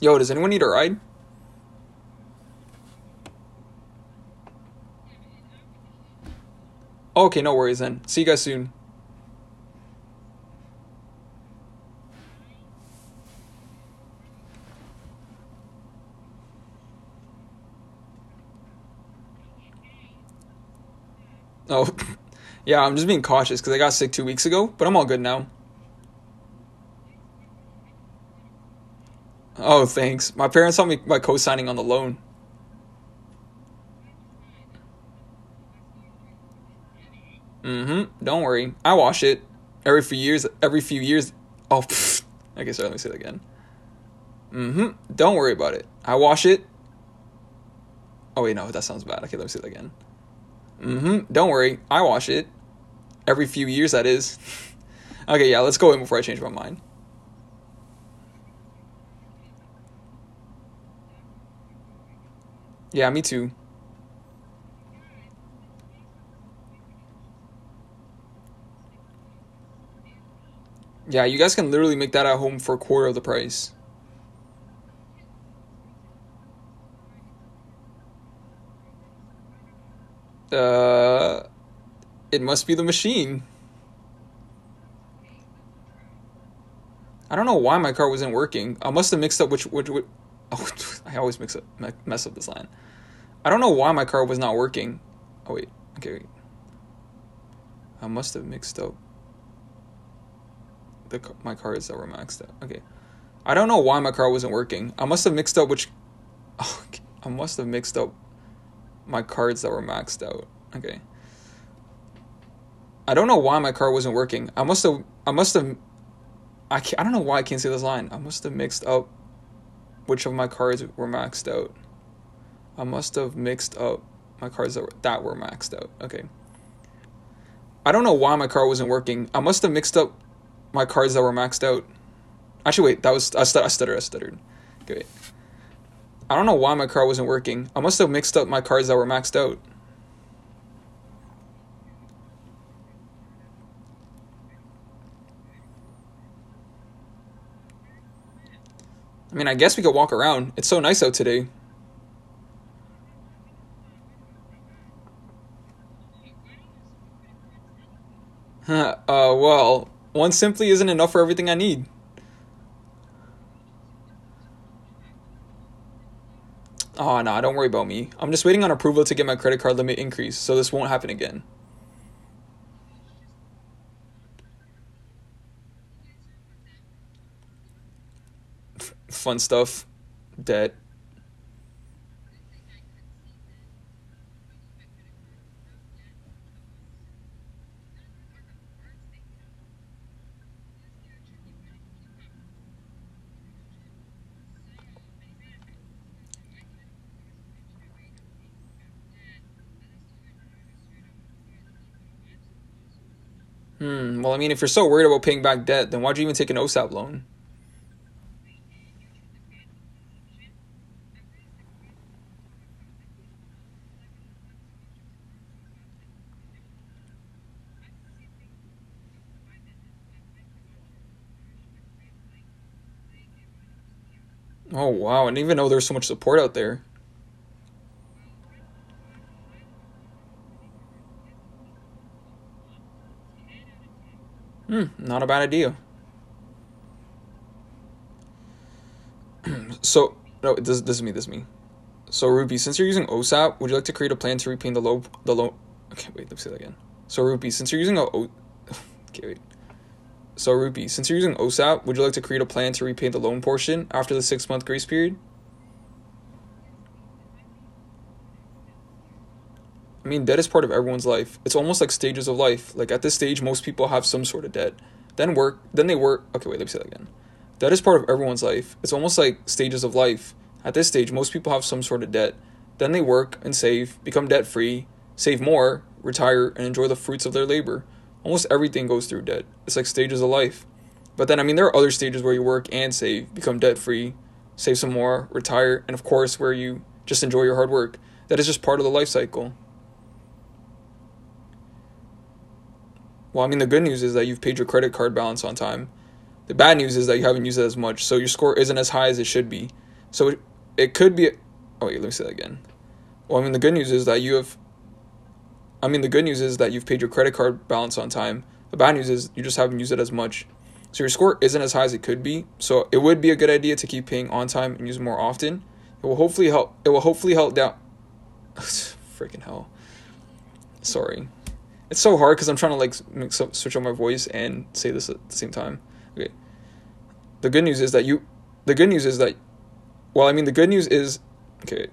Yo, does anyone need a ride? Okay, no worries then. See you guys soon. Oh, yeah, I'm just being cautious because I got sick two weeks ago, but I'm all good now. Oh, thanks. My parents helped me by co-signing on the loan. Mm-hmm. Don't worry. I wash it every few years. Every few years. Oh, pfft. okay. Sorry. Let me say that again. Mm-hmm. Don't worry about it. I wash it. Oh wait, no, that sounds bad. Okay, let me say that again. Mm-hmm. Don't worry. I wash it every few years. That is. okay, yeah. Let's go in before I change my mind. Yeah, me too. Yeah, you guys can literally make that at home for a quarter of the price. Uh, it must be the machine. I don't know why my car wasn't working. I must have mixed up which which, which oh I always mix up mess up this line. I don't know why my car was not working. Oh wait, okay. Wait. I must have mixed up the my cards that were maxed out. Okay. I don't know why my car wasn't working. I must have mixed up which oh, I must have mixed up my cards that were maxed out. Okay. I don't know why my car wasn't working. I must have I must have I can't, I don't know why I can't see this line. I must have mixed up which of my cards were maxed out. I must have mixed up my cards that were, that were maxed out. Okay. I don't know why my car wasn't working. I must have mixed up my cards that were maxed out. Actually, wait, that was I, I stuttered. I stuttered. Okay, wait. I don't know why my car wasn't working. I must have mixed up my cards that were maxed out. Mean, I guess we could walk around. It's so nice out today. uh, well, one simply isn't enough for everything I need. Oh, no, don't worry about me. I'm just waiting on approval to get my credit card limit increased, so this won't happen again. Fun stuff. Debt. Hmm. Well, I mean, if you're so worried about paying back debt, then why'd you even take an OSAP loan? Oh, wow. I didn't even know there was so much support out there. Hmm. Not a bad idea. So, no, this, this is me. This is me. So, Ruby, since you're using OSAP, would you like to create a plan to repay the low The low? Okay, wait. Let me say that again. So, Ruby, since you're using a o- okay, wait. So, Ruby, since you're using OSAP, would you like to create a plan to repay the loan portion after the six month grace period? I mean, debt is part of everyone's life. It's almost like stages of life. Like at this stage, most people have some sort of debt. Then work, then they work. Okay, wait, let me say that again. Debt is part of everyone's life. It's almost like stages of life. At this stage, most people have some sort of debt. Then they work and save, become debt free, save more, retire, and enjoy the fruits of their labor. Almost everything goes through debt. It's like stages of life. But then, I mean, there are other stages where you work and save, become debt free, save some more, retire, and of course, where you just enjoy your hard work. That is just part of the life cycle. Well, I mean, the good news is that you've paid your credit card balance on time. The bad news is that you haven't used it as much, so your score isn't as high as it should be. So it, it could be. Oh wait, let me say that again. Well, I mean, the good news is that you have. I mean, the good news is that you've paid your credit card balance on time. The bad news is you just haven't used it as much. So your score isn't as high as it could be. So it would be a good idea to keep paying on time and use more often. It will hopefully help. It will hopefully help down. Freaking hell. Sorry. It's so hard because I'm trying to like switch on my voice and say this at the same time. Okay. The good news is that you. The good news is that. Well, I mean, the good news is. Okay.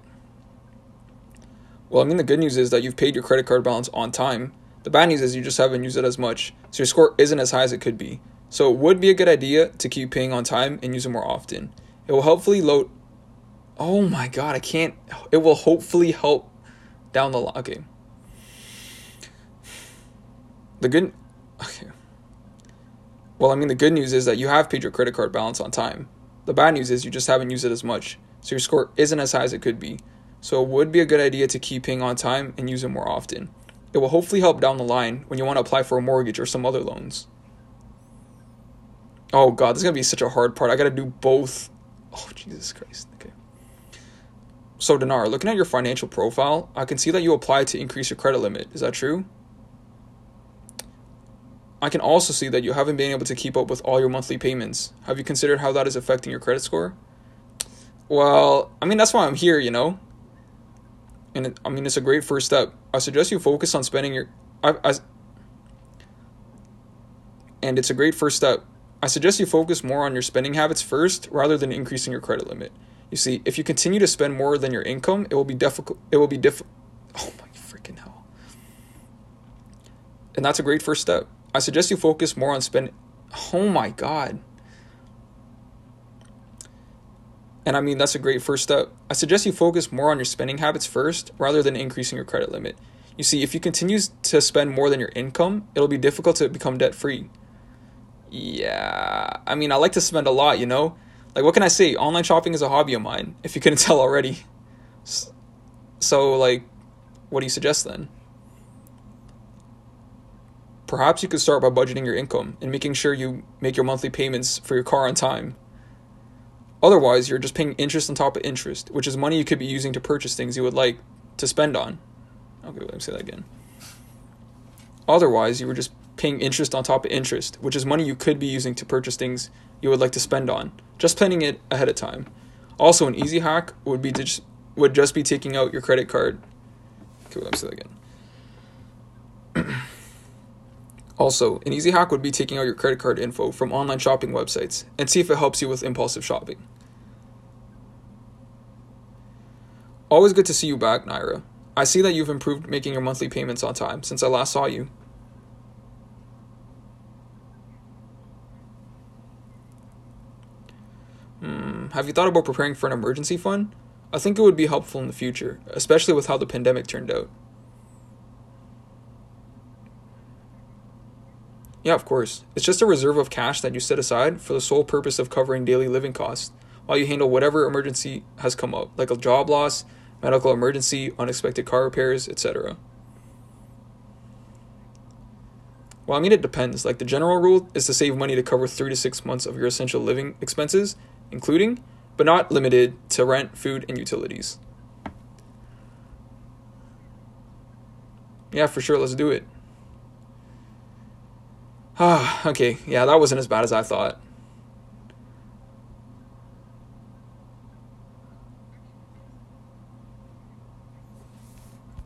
Well, I mean, the good news is that you've paid your credit card balance on time. The bad news is you just haven't used it as much, so your score isn't as high as it could be. So it would be a good idea to keep paying on time and use it more often. It will hopefully load. Oh my god, I can't. It will hopefully help down the line. Okay. The good. Okay. Well, I mean, the good news is that you have paid your credit card balance on time. The bad news is you just haven't used it as much, so your score isn't as high as it could be. So it would be a good idea to keep paying on time and use it more often. It will hopefully help down the line when you want to apply for a mortgage or some other loans. Oh god, this is gonna be such a hard part. I gotta do both. Oh Jesus Christ. Okay. So Dinar, looking at your financial profile, I can see that you applied to increase your credit limit. Is that true? I can also see that you haven't been able to keep up with all your monthly payments. Have you considered how that is affecting your credit score? Well, I mean that's why I'm here, you know. And it, I mean it's a great first step. I suggest you focus on spending your I, I and it's a great first step. I suggest you focus more on your spending habits first rather than increasing your credit limit. You see, if you continue to spend more than your income, it will be difficult. It will be diff. Oh my freaking hell! And that's a great first step. I suggest you focus more on spending. Oh my god! And I mean that's a great first step. I suggest you focus more on your spending habits first rather than increasing your credit limit. You see, if you continue to spend more than your income, it'll be difficult to become debt free. Yeah, I mean, I like to spend a lot, you know? Like, what can I say? Online shopping is a hobby of mine, if you couldn't tell already. So, like, what do you suggest then? Perhaps you could start by budgeting your income and making sure you make your monthly payments for your car on time. Otherwise, you're just paying interest on top of interest, which is money you could be using to purchase things you would like to spend on. Okay, let me say that again. Otherwise, you were just paying interest on top of interest, which is money you could be using to purchase things you would like to spend on. Just planning it ahead of time. Also, an easy hack would be to just, would just be taking out your credit card. Okay, let me say that again. Also, an easy hack would be taking out your credit card info from online shopping websites and see if it helps you with impulsive shopping. Always good to see you back, Naira. I see that you've improved making your monthly payments on time since I last saw you. Hmm, have you thought about preparing for an emergency fund? I think it would be helpful in the future, especially with how the pandemic turned out. Yeah, of course. It's just a reserve of cash that you set aside for the sole purpose of covering daily living costs while you handle whatever emergency has come up, like a job loss, medical emergency, unexpected car repairs, etc. Well, I mean, it depends. Like, the general rule is to save money to cover three to six months of your essential living expenses including, but not limited to rent, food, and utilities. Yeah, for sure, let's do it. Ah, okay, yeah, that wasn't as bad as I thought.